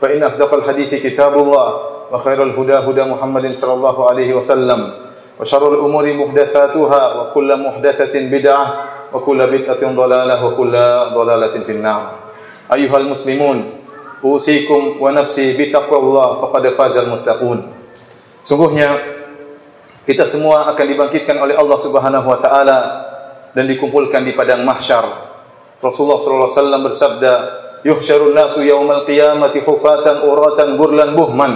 فإن أصدق الحديث كتاب الله وخير الهدى هدى محمد صلى الله عليه وسلم وشر الأمور محدثاتها وكل محدثة بدعة وكل بدعة ضلالة وكل ضلالة في النار أيها المسلمون أوصيكم ونفسي بتقوى الله فقد فاز المتقون Sungguhnya kita semua akan dibangkitkan oleh Allah Subhanahu wa taala dan dikumpulkan di padang mahsyar. Rasulullah sallallahu alaihi wasallam bersabda, "Yuhsyarun nasu yaumal qiyamati hufatan uratan burlan buhman."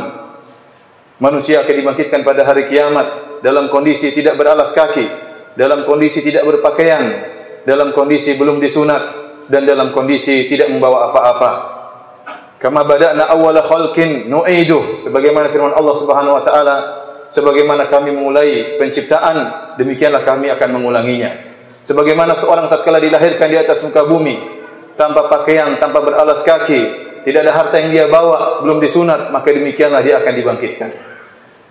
Manusia akan dibangkitkan pada hari kiamat dalam kondisi tidak beralas kaki, dalam kondisi tidak berpakaian, dalam kondisi belum disunat dan dalam kondisi tidak membawa apa-apa. Kama bada'na awwala khalqin nu'idu sebagaimana firman Allah Subhanahu wa taala sebagaimana kami memulai penciptaan demikianlah kami akan mengulanginya. Sebagaimana seorang tatkala dilahirkan di atas muka bumi tanpa pakaian, tanpa beralas kaki, tidak ada harta yang dia bawa, belum disunat, maka demikianlah dia akan dibangkitkan.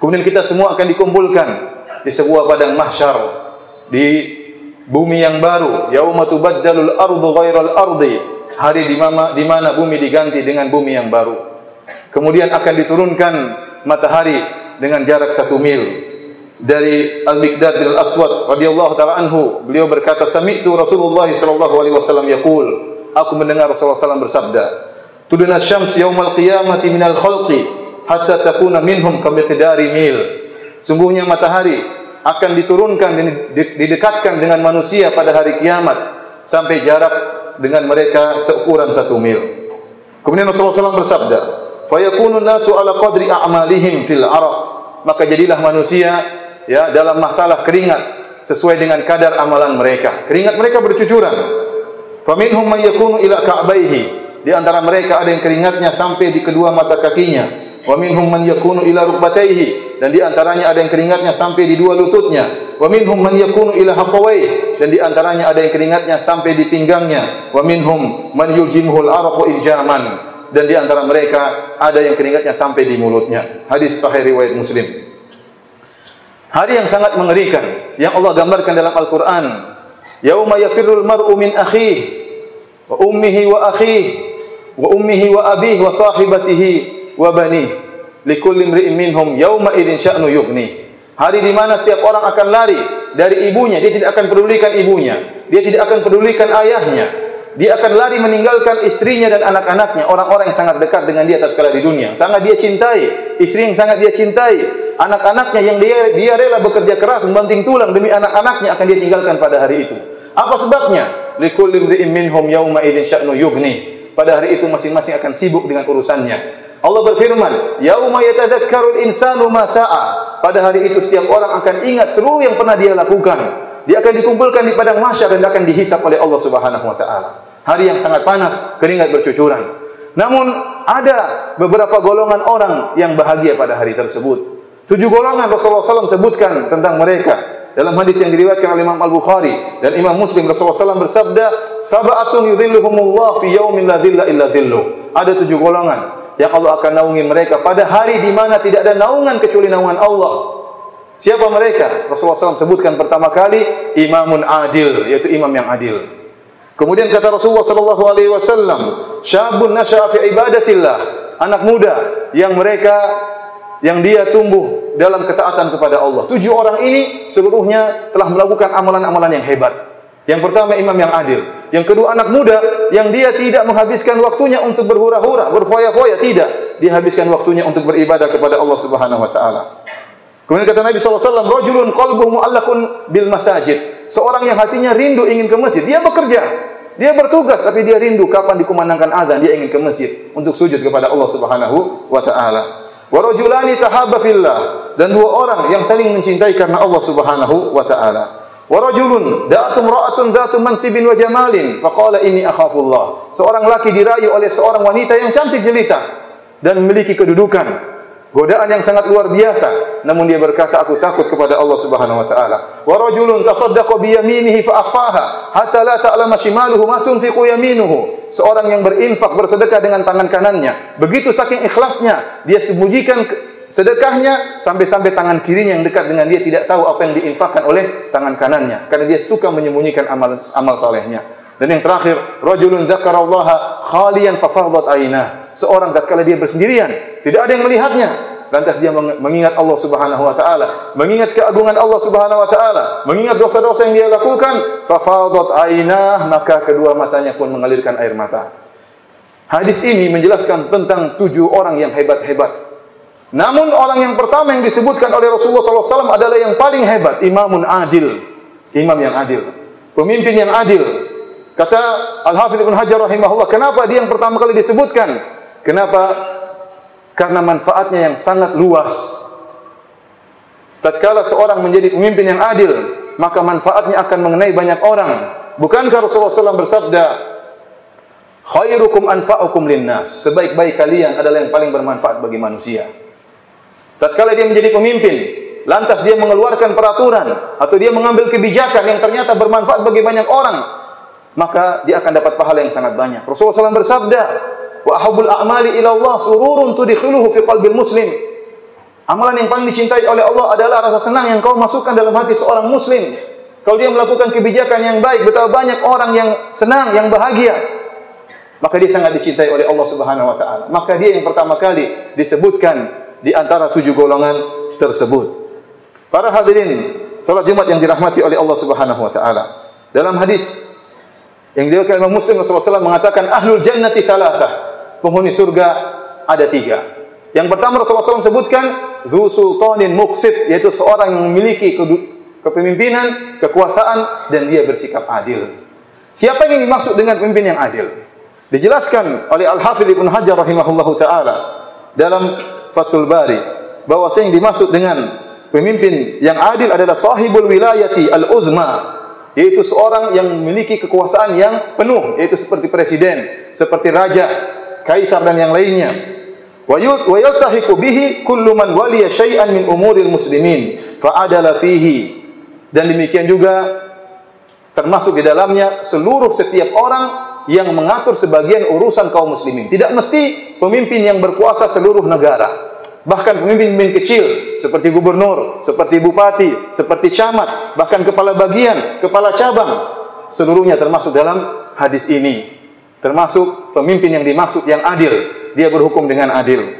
Kemudian kita semua akan dikumpulkan di sebuah padang mahsyar di bumi yang baru, yauma tubaddalul ardu ghairal ardi, hari di mana di mana bumi diganti dengan bumi yang baru. Kemudian akan diturunkan matahari dengan jarak satu mil dari Al-Miqdad bin Al-Aswad radhiyallahu taala anhu beliau berkata sami'tu Rasulullah sallallahu alaihi wasallam yaqul aku mendengar Rasulullah sallallahu bersabda tuduna syams yaumal qiyamati minal khalqi hatta takuna minhum kamiqdari mil sungguhnya matahari akan diturunkan didekatkan dengan manusia pada hari kiamat sampai jarak dengan mereka seukuran satu mil kemudian Rasulullah SAW bersabda fayakunu nasu ala qadri a'malihim fil araq maka jadilah manusia ya dalam masalah keringat sesuai dengan kadar amalan mereka. Keringat mereka bercucuran. Faminhum may yakunu ila ka'baihi. Di antara mereka ada yang keringatnya sampai di kedua mata kakinya. Wa minhum man yakunu ila rukbatayhi dan di antaranya ada yang keringatnya sampai di dua lututnya. Wa minhum man yakunu ila haqawai dan di antaranya ada yang keringatnya sampai di pinggangnya. Wa minhum man yuljimuhul araqu iljaman dan di antara mereka ada yang keringatnya sampai di mulutnya. Hadis sahih riwayat Muslim. Hari yang sangat mengerikan yang Allah gambarkan dalam Al-Qur'an. Yauma yafirrul mar'u min akhihi wa ummihi wa akhihi wa ummihi wa abihi wa sahibatihi wa banihi. Likulli imri'in minhum yauma idzin sya'nu yughni. Hari di mana setiap orang akan lari dari ibunya, dia tidak akan pedulikan ibunya, dia tidak akan pedulikan ayahnya. Dia akan lari meninggalkan istrinya dan anak-anaknya, orang-orang yang sangat dekat dengan dia tatkala di dunia. Sangat dia cintai, istri yang sangat dia cintai, anak-anaknya yang dia dia rela bekerja keras membanting tulang demi anak-anaknya akan dia tinggalkan pada hari itu. Apa sebabnya? Likulli minhum yauma idzin sya'nu yughni. Pada hari itu masing-masing akan sibuk dengan urusannya. Allah berfirman, "Yauma yatadzakkarul insanu ma sa'a." Pada hari itu setiap orang akan ingat seluruh yang pernah dia lakukan. Dia akan dikumpulkan di padang mahsyar dan akan dihisap oleh Allah Subhanahu wa taala. Hari yang sangat panas, keringat bercucuran. Namun ada beberapa golongan orang yang bahagia pada hari tersebut. Tujuh golongan Rasulullah SAW sebutkan tentang mereka. Dalam hadis yang diriwayatkan oleh Imam Al-Bukhari dan Imam Muslim Rasulullah SAW bersabda, "Sab'atun yudhilluhumullah fi yaumin la dhilla illa dhillu." Ada tujuh golongan yang Allah akan naungi mereka pada hari di mana tidak ada naungan kecuali naungan Allah. Siapa mereka? Rasulullah SAW sebutkan pertama kali imamun adil, yaitu imam yang adil. Kemudian kata Rasulullah sallallahu alaihi wasallam, syabun nasya'a fi ibadatillah, anak muda yang mereka yang dia tumbuh dalam ketaatan kepada Allah. Tujuh orang ini seluruhnya telah melakukan amalan-amalan yang hebat. Yang pertama imam yang adil. Yang kedua anak muda yang dia tidak menghabiskan waktunya untuk berhura-hura, berfoya-foya, tidak. Dia habiskan waktunya untuk beribadah kepada Allah Subhanahu wa taala. Kemudian kata Nabi SAW, Rajulun qalbuhu mu'allakun bil masajid. Seorang yang hatinya rindu ingin ke masjid. Dia bekerja. Dia bertugas tapi dia rindu kapan dikumandangkan azan dia ingin ke masjid untuk sujud kepada Allah Subhanahu wa taala. Wa rajulani tahabba fillah dan dua orang yang saling mencintai karena Allah Subhanahu wa taala. Wa rajulun imra'atun dhatu mansibin wa jamalin faqala inni akhafullah. Seorang laki dirayu oleh seorang wanita yang cantik jelita. dan memiliki kedudukan godaan yang sangat luar biasa. Namun dia berkata aku takut kepada Allah Subhanahu wa taala. Wa rajulun tasaddaqa bi yaminihi fa akhfaha hatta la ta'lama shimaluhu ma tunfiqu yaminuhu. Seorang yang berinfak bersedekah dengan tangan kanannya. Begitu saking ikhlasnya dia sembunyikan sedekahnya sampai-sampai tangan kirinya yang dekat dengan dia tidak tahu apa yang diinfakkan oleh tangan kanannya. Karena dia suka menyembunyikan amal amal solehnya dan yang terakhir rajulun dzakarallaha khalian fa fadat ainah seorang tatkala dia bersendirian, tidak ada yang melihatnya, lantas dia mengingat Allah Subhanahu wa taala, mengingat keagungan Allah Subhanahu wa taala, mengingat dosa-dosa yang dia lakukan, fa fadat ainah, maka kedua matanya pun mengalirkan air mata. Hadis ini menjelaskan tentang tujuh orang yang hebat-hebat. Namun orang yang pertama yang disebutkan oleh Rasulullah SAW adalah yang paling hebat, imamun adil. Imam yang adil. Pemimpin yang adil. Kata Al-Hafidh Ibn Hajar rahimahullah, kenapa dia yang pertama kali disebutkan? Kenapa? Karena manfaatnya yang sangat luas. Tatkala seorang menjadi pemimpin yang adil, maka manfaatnya akan mengenai banyak orang. Bukankah Rasulullah SAW bersabda, Khairukum anfa'ukum linnas. Sebaik-baik kalian adalah yang paling bermanfaat bagi manusia. Tatkala dia menjadi pemimpin, lantas dia mengeluarkan peraturan atau dia mengambil kebijakan yang ternyata bermanfaat bagi banyak orang, maka dia akan dapat pahala yang sangat banyak. Rasulullah SAW bersabda, Wa ahabul a'mali ila Allah sururun tudkhiluhu fi qalbil muslim. Amalan yang paling dicintai oleh Allah adalah rasa senang yang kau masukkan dalam hati seorang muslim. Kalau dia melakukan kebijakan yang baik, betapa banyak orang yang senang, yang bahagia. Maka dia sangat dicintai oleh Allah Subhanahu wa taala. Maka dia yang pertama kali disebutkan di antara tujuh golongan tersebut. Para hadirin salat Jumat yang dirahmati oleh Allah Subhanahu wa taala. Dalam hadis yang diriwayatkan Imam Muslim Rasulullah SAW mengatakan ahlul jannati thalathah penghuni surga ada tiga. Yang pertama Rasulullah SAW sebutkan Dhu sultanin muqsid yaitu seorang yang memiliki kepemimpinan, kekuasaan dan dia bersikap adil. Siapa yang dimaksud dengan pemimpin yang adil? Dijelaskan oleh Al-Hafidh Ibn Hajar rahimahullahu taala dalam Fathul Bari bahwa yang dimaksud dengan pemimpin yang adil adalah sahibul wilayati al-uzma yaitu seorang yang memiliki kekuasaan yang penuh yaitu seperti presiden, seperti raja, kaisar dan yang lainnya. Wa yaltahiqu bihi kullu min umuril muslimin fa. Dan demikian juga termasuk di dalamnya seluruh setiap orang yang mengatur sebagian urusan kaum muslimin. Tidak mesti pemimpin yang berkuasa seluruh negara. Bahkan pemimpin-pemimpin kecil seperti gubernur, seperti bupati, seperti camat, bahkan kepala bagian, kepala cabang, seluruhnya termasuk dalam hadis ini termasuk pemimpin yang dimaksud yang adil, dia berhukum dengan adil.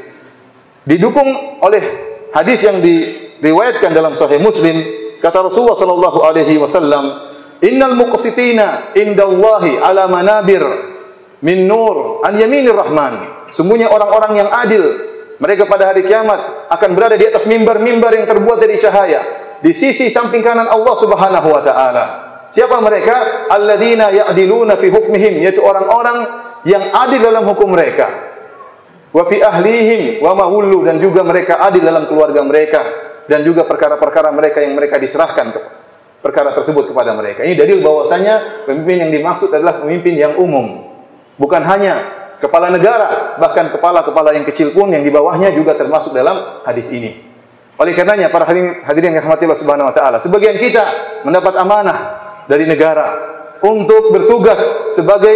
Didukung oleh hadis yang diriwayatkan dalam Sahih Muslim, kata Rasulullah sallallahu alaihi wasallam, "Innal muqsitina indallahi ala manabir min nur an yaminir rahman." Sungguhnya orang-orang yang adil, mereka pada hari kiamat akan berada di atas mimbar-mimbar yang terbuat dari cahaya di sisi samping kanan Allah Subhanahu wa taala. Siapa mereka? Alladzina ya'diluna fi hukmihim, yaitu orang-orang yang adil dalam hukum mereka. Wa fi ahlihim wa mawullu dan juga mereka adil dalam keluarga mereka dan juga perkara-perkara mereka yang mereka diserahkan ke perkara tersebut kepada mereka. Ini dalil bahwasanya pemimpin yang dimaksud adalah pemimpin yang umum. Bukan hanya kepala negara, bahkan kepala-kepala yang kecil pun yang di bawahnya juga termasuk dalam hadis ini. Oleh karenanya para hadirin, hadirin yang rahmati Allah Subhanahu wa taala, sebagian kita mendapat amanah dari negara untuk bertugas sebagai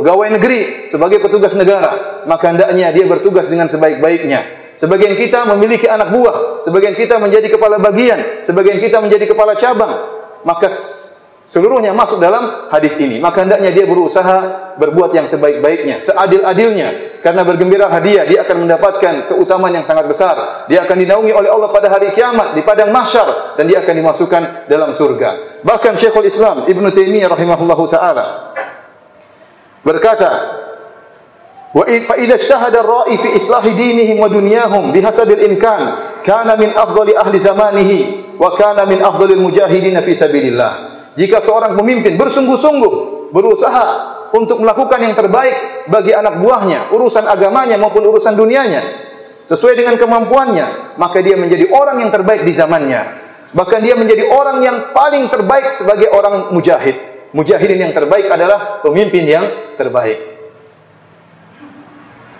pegawai negeri, sebagai petugas negara, maka hendaknya dia bertugas dengan sebaik-baiknya. Sebagian kita memiliki anak buah, sebagian kita menjadi kepala bagian, sebagian kita menjadi kepala cabang. Maka seluruhnya masuk dalam hadis ini. Maka hendaknya dia berusaha berbuat yang sebaik-baiknya, seadil-adilnya. Karena bergembira hadiah, dia akan mendapatkan keutamaan yang sangat besar. Dia akan dinaungi oleh Allah pada hari kiamat di padang mahsyar dan dia akan dimasukkan dalam surga. Bahkan Syekhul Islam Ibn Taimiyah rahimahullahu taala berkata, ijtahada ar-ra'i fi islahi dinihim wa dunyahum bihasabil imkan kana min afdali ahli zamanihi wa kana min afdalil mujahidin fi sabilillah. Jika seorang pemimpin bersungguh-sungguh berusaha untuk melakukan yang terbaik bagi anak buahnya, urusan agamanya maupun urusan dunianya, sesuai dengan kemampuannya, maka dia menjadi orang yang terbaik di zamannya. Bahkan dia menjadi orang yang paling terbaik sebagai orang mujahid. Mujahidin yang terbaik adalah pemimpin yang terbaik.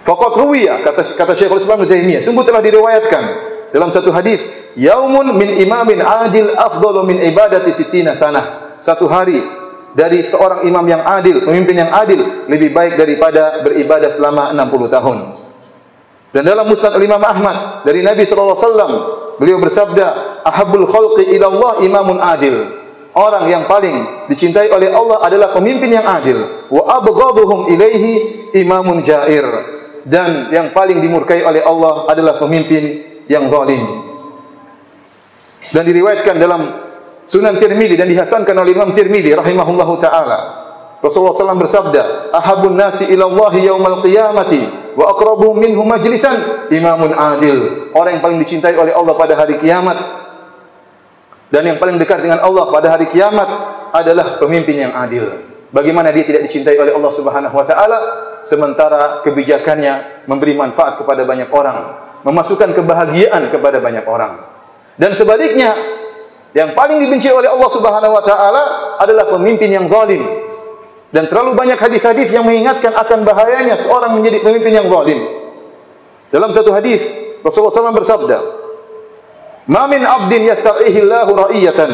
Faqat ruwiya kata kata Syekhul Islam Taimiyah, sungguh telah diriwayatkan dalam satu hadis, yaumun min imamin adil afdalu min ibadati sitina sanah. Satu hari dari seorang imam yang adil, pemimpin yang adil lebih baik daripada beribadah selama 60 tahun. Dan dalam Musnad Imam Ahmad dari Nabi sallallahu alaihi wasallam beliau bersabda, "Ahabbul khalqi ila Allah imamun adil." Orang yang paling dicintai oleh Allah adalah pemimpin yang adil. Wa abghaduhum ilaihi imamun jair. Dan yang paling dimurkai oleh Allah adalah pemimpin yang zalim. Dan diriwayatkan dalam Sunan Tirmidzi dan dihasankan oleh Imam Tirmidzi rahimahullahu taala. Rasulullah SAW bersabda, "Ahabun nasi ila Allah yaumal qiyamati wa aqrabuhum minhu majlisan imamun adil." Orang yang paling dicintai oleh Allah pada hari kiamat dan yang paling dekat dengan Allah pada hari kiamat adalah pemimpin yang adil. Bagaimana dia tidak dicintai oleh Allah Subhanahu wa taala sementara kebijakannya memberi manfaat kepada banyak orang, memasukkan kebahagiaan kepada banyak orang. Dan sebaliknya, yang paling dibenci oleh Allah Subhanahu wa taala adalah pemimpin yang zalim. Dan terlalu banyak hadis-hadis yang mengingatkan akan bahayanya seorang menjadi pemimpin yang zalim. Dalam satu hadis Rasulullah SAW bersabda, "Ma min 'abdin yastar'ihi Allahu ra'iyatan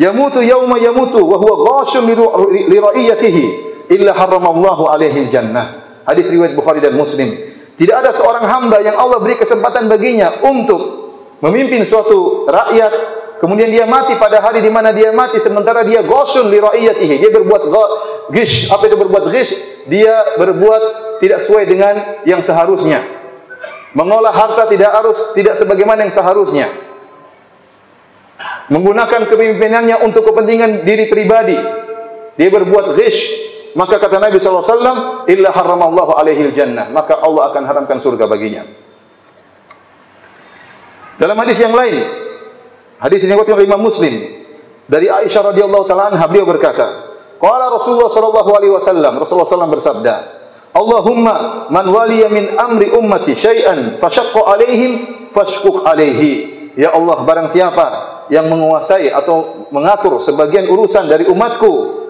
yamutu yawma yamutu wa huwa ghashun li ra'iyatihi illa alaihi jannah." Hadis riwayat Bukhari dan Muslim. Tidak ada seorang hamba yang Allah beri kesempatan baginya untuk memimpin suatu rakyat kemudian dia mati pada hari di mana dia mati sementara dia ghasun li ra'iyatihi. Dia berbuat ghish. Apa itu berbuat ghish? Dia berbuat tidak sesuai dengan yang seharusnya. Mengolah harta tidak harus tidak sebagaimana yang seharusnya. Menggunakan kepemimpinannya untuk kepentingan diri pribadi. Dia berbuat ghish. Maka kata Nabi SAW illa haramallahu alaihi jannah maka Allah akan haramkan surga baginya. Dalam hadis yang lain, hadis ini diriwayatkan oleh Imam Muslim dari Aisyah radhiyallahu taala anha beliau berkata, qala Rasulullah sallallahu alaihi wasallam, Rasulullah sallallahu bersabda, Allahumma man waliya min amri ummati syai'an fashaqqa alaihim fashquq alaihi. Ya Allah, barang siapa yang menguasai atau mengatur sebagian urusan dari umatku,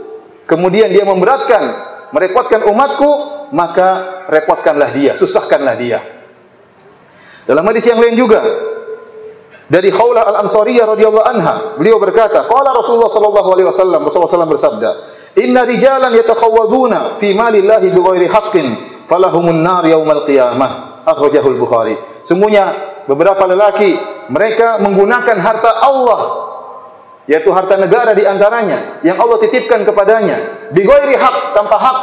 kemudian dia memberatkan, merepotkan umatku, maka repotkanlah dia, susahkanlah dia. Dalam hadis yang lain juga, dari Khawlah Al-Ansariyah radhiyallahu anha, beliau berkata, qala Rasulullah sallallahu alaihi wasallam, Rasulullah sallallahu bersabda, "Inna rijalan yatakhawwaduna fi malillahi bighairi haqqin, falahumun nar yaumal qiyamah." Akhrajahu Al-Bukhari. Semuanya beberapa lelaki mereka menggunakan harta Allah yaitu harta negara di antaranya yang Allah titipkan kepadanya bighairi hak tanpa hak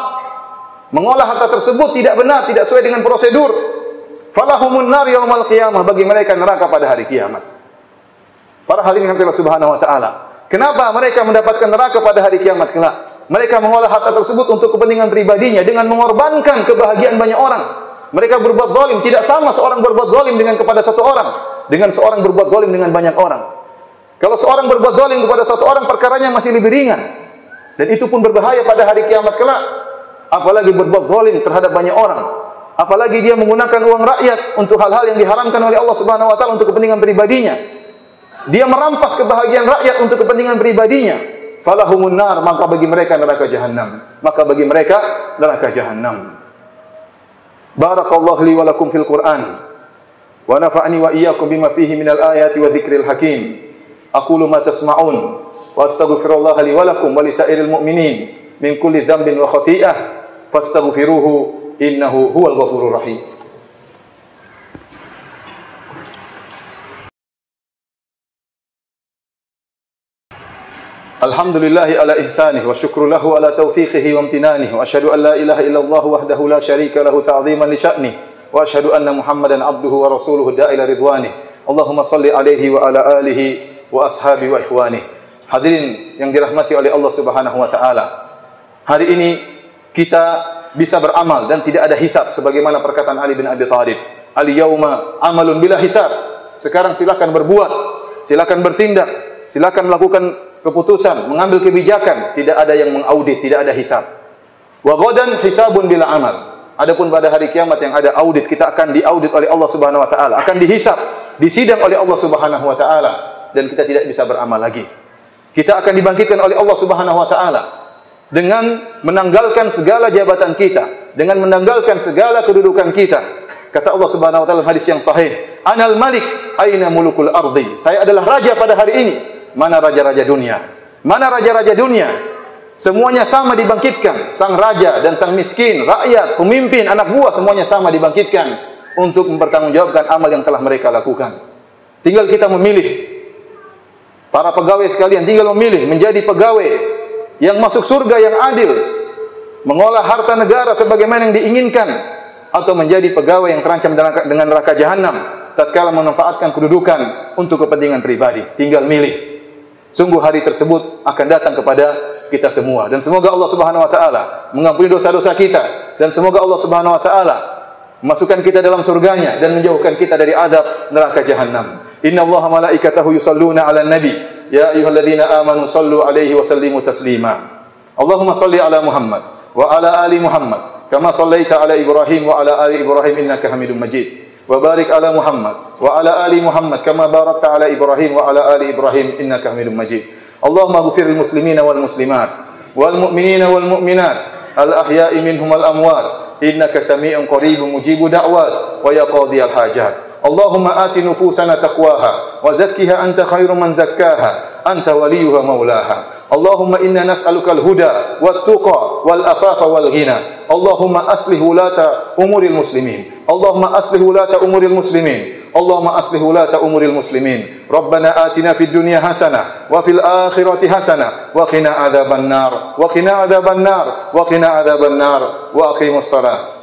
mengolah harta tersebut tidak benar tidak sesuai dengan prosedur falahumun nar yaumal qiyamah bagi mereka neraka pada hari kiamat Para hadirin yang Allah Subhanahu wa taala. Kenapa mereka mendapatkan neraka pada hari kiamat kelak? Mereka mengolah harta tersebut untuk kepentingan pribadinya dengan mengorbankan kebahagiaan banyak orang. Mereka berbuat zalim, tidak sama seorang berbuat zalim dengan kepada satu orang dengan seorang berbuat zalim dengan banyak orang. Kalau seorang berbuat zalim kepada satu orang perkaranya masih lebih ringan. Dan itu pun berbahaya pada hari kiamat kelak. Apalagi berbuat zalim terhadap banyak orang. Apalagi dia menggunakan uang rakyat untuk hal-hal yang diharamkan oleh Allah Subhanahu wa taala untuk kepentingan pribadinya. Dia merampas kebahagiaan rakyat untuk kepentingan pribadinya. Falahumun nar, maka bagi mereka neraka jahanam. Maka bagi mereka neraka jahanam. Barakallahu li wa lakum fil Qur'an. Wa nafa'ani wa iyyakum bima fihi minal ayati wa dzikril hakim. Aqulu ma tasma'un wa astaghfirullah li wa lakum wa li sa'iril mu'minin min kulli dhanbin wa khati'ah fastaghfiruhu innahu huwal ghafurur rahim. الحمد لله على إحسانه وشكر له على توفيقه وامتنانه وأشهد أن لا إله إلا الله وحده لا شريك له تعظيما لشأنه وأشهد أن محمدا عبده ورسوله الداء إلى رضوانه اللهم صل عليه وعلى آله وأصحابه وإخوانه Hadirin yang dirahmati oleh Allah Subhanahu wa taala. Hari ini kita bisa beramal dan tidak ada hisab sebagaimana perkataan Ali bin Abi Thalib. Al yauma amalun bila hisab. Sekarang silakan berbuat, silakan bertindak, silakan melakukan keputusan, mengambil kebijakan, tidak ada yang mengaudit, tidak ada hisab. Wa ghadan hisabun bila amal. Adapun pada hari kiamat yang ada audit, kita akan diaudit oleh Allah Subhanahu wa taala, akan dihisab, disidang oleh Allah Subhanahu wa taala dan kita tidak bisa beramal lagi. Kita akan dibangkitkan oleh Allah Subhanahu wa taala dengan menanggalkan segala jabatan kita, dengan menanggalkan segala kedudukan kita. Kata Allah Subhanahu wa taala hadis yang sahih, "Anal Malik, aina mulukul ardi?" Saya adalah raja pada hari ini. Mana raja-raja dunia? Mana raja-raja dunia? Semuanya sama dibangkitkan. Sang raja dan sang miskin, rakyat, pemimpin, anak buah semuanya sama dibangkitkan untuk mempertanggungjawabkan amal yang telah mereka lakukan. Tinggal kita memilih. Para pegawai sekalian tinggal memilih menjadi pegawai yang masuk surga yang adil, mengolah harta negara sebagaimana yang diinginkan atau menjadi pegawai yang terancam dengan neraka jahanam tatkala memanfaatkan kedudukan untuk kepentingan pribadi. Tinggal milih. Sungguh hari tersebut akan datang kepada kita semua dan semoga Allah Subhanahu wa taala mengampuni dosa-dosa kita dan semoga Allah Subhanahu wa taala masukkan kita dalam surganya dan menjauhkan kita dari adab neraka jahanam. Inna Allah malaikatahu yusalluna ala nabi. Ya ayuhalladzina amanu sallu alaihi wa sallimu taslima. Allahumma salli ala Muhammad wa ala ali Muhammad. Kama sallaita ala Ibrahim wa ala ali Ibrahim innaka hamidun majid. وبارك على محمد وعلى آل محمد كما باركت على إبراهيم وعلى آل إبراهيم إنك حميد مجيد. اللهم اغفر المسلمين والمسلمات والمؤمنين والمؤمنات الأحياء منهم والأموات إنك سميع قريب مجيب دعوات ويا قاضي الحاجات. اللهم آت نفوسنا تقواها وزكها أنت خير من زكاها. أنت وليها مولاها. اللهم إنا نسألك الهدى والتقى والأفاف والغنى. اللهم أصلح ولاة أمور المسلمين. اللهم أصلح ولاة أمور المسلمين. اللهم أصلح ولاة أمور المسلمين. ربنا آتنا في الدنيا حسنة وفي الآخرة حسنة وقنا عذاب النار وقنا عذاب النار وقنا عذاب النار وأقيموا الصلاة.